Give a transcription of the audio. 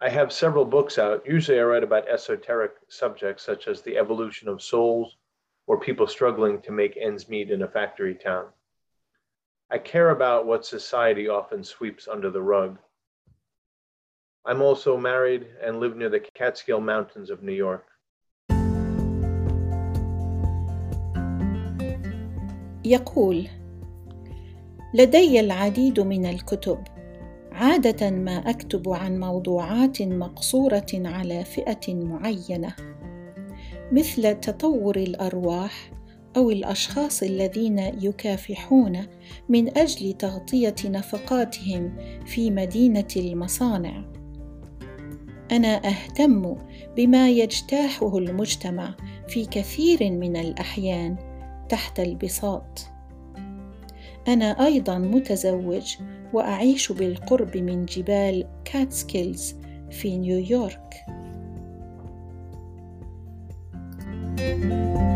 I have several books out. Usually I write about esoteric subjects such as the evolution of souls or people struggling to make ends meet in a factory town. I care about what society often sweeps under the rug. I'm also married and live near the Catskill Mountains of New York. يقول لدي العديد من الكتب عادة ما أكتب عن موضوعات مقصورة على فئة معينة مثل تطور الأرواح أو الأشخاص الذين يكافحون من أجل تغطية نفقاتهم في مدينة المصانع. أنا أهتم بما يجتاحه المجتمع في كثير من الأحيان تحت البساط. أنا أيضا متزوج وأعيش بالقرب من جبال كاتسكيلز في نيويورك. thank you